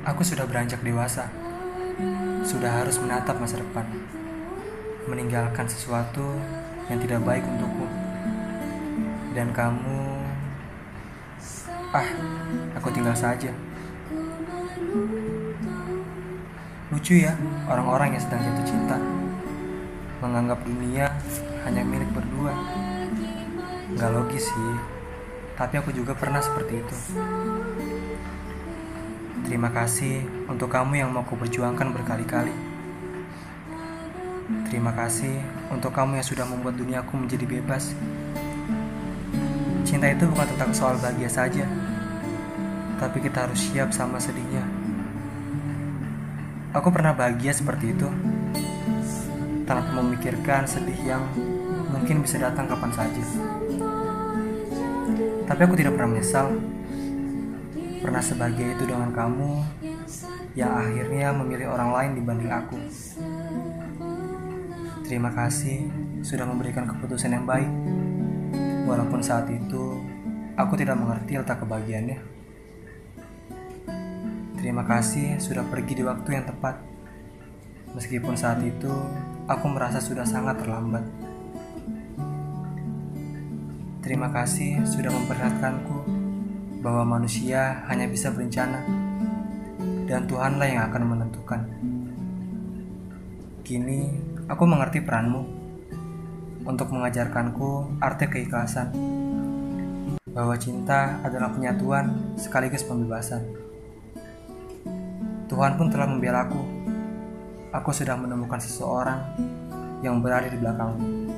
Aku sudah beranjak dewasa. Sudah harus menatap masa depan. Meninggalkan sesuatu yang tidak baik untukku. Dan kamu... Ah, aku tinggal saja. Lucu ya, orang-orang yang sedang jatuh cinta. Menganggap dunia hanya milik berdua. Gak logis sih, tapi aku juga pernah seperti itu. Terima kasih untuk kamu yang mau kuperjuangkan berkali-kali. Terima kasih untuk kamu yang sudah membuat duniaku menjadi bebas. Cinta itu bukan tentang soal bahagia saja, tapi kita harus siap sama sedihnya. Aku pernah bahagia seperti itu, tanpa memikirkan sedih yang mungkin bisa datang kapan saja. Tapi aku tidak pernah menyesal pernah sebahagia itu dengan kamu yang akhirnya memilih orang lain dibanding aku. Terima kasih sudah memberikan keputusan yang baik, walaupun saat itu aku tidak mengerti letak kebahagiaannya. Terima kasih sudah pergi di waktu yang tepat, meskipun saat itu aku merasa sudah sangat terlambat. Terima kasih sudah memperlihatkanku bahwa manusia hanya bisa berencana dan Tuhanlah yang akan menentukan. Kini aku mengerti peranmu untuk mengajarkanku arti keikhlasan bahwa cinta adalah penyatuan sekaligus pembebasan. Tuhan pun telah membela aku. Aku sudah menemukan seseorang yang berada di belakangmu.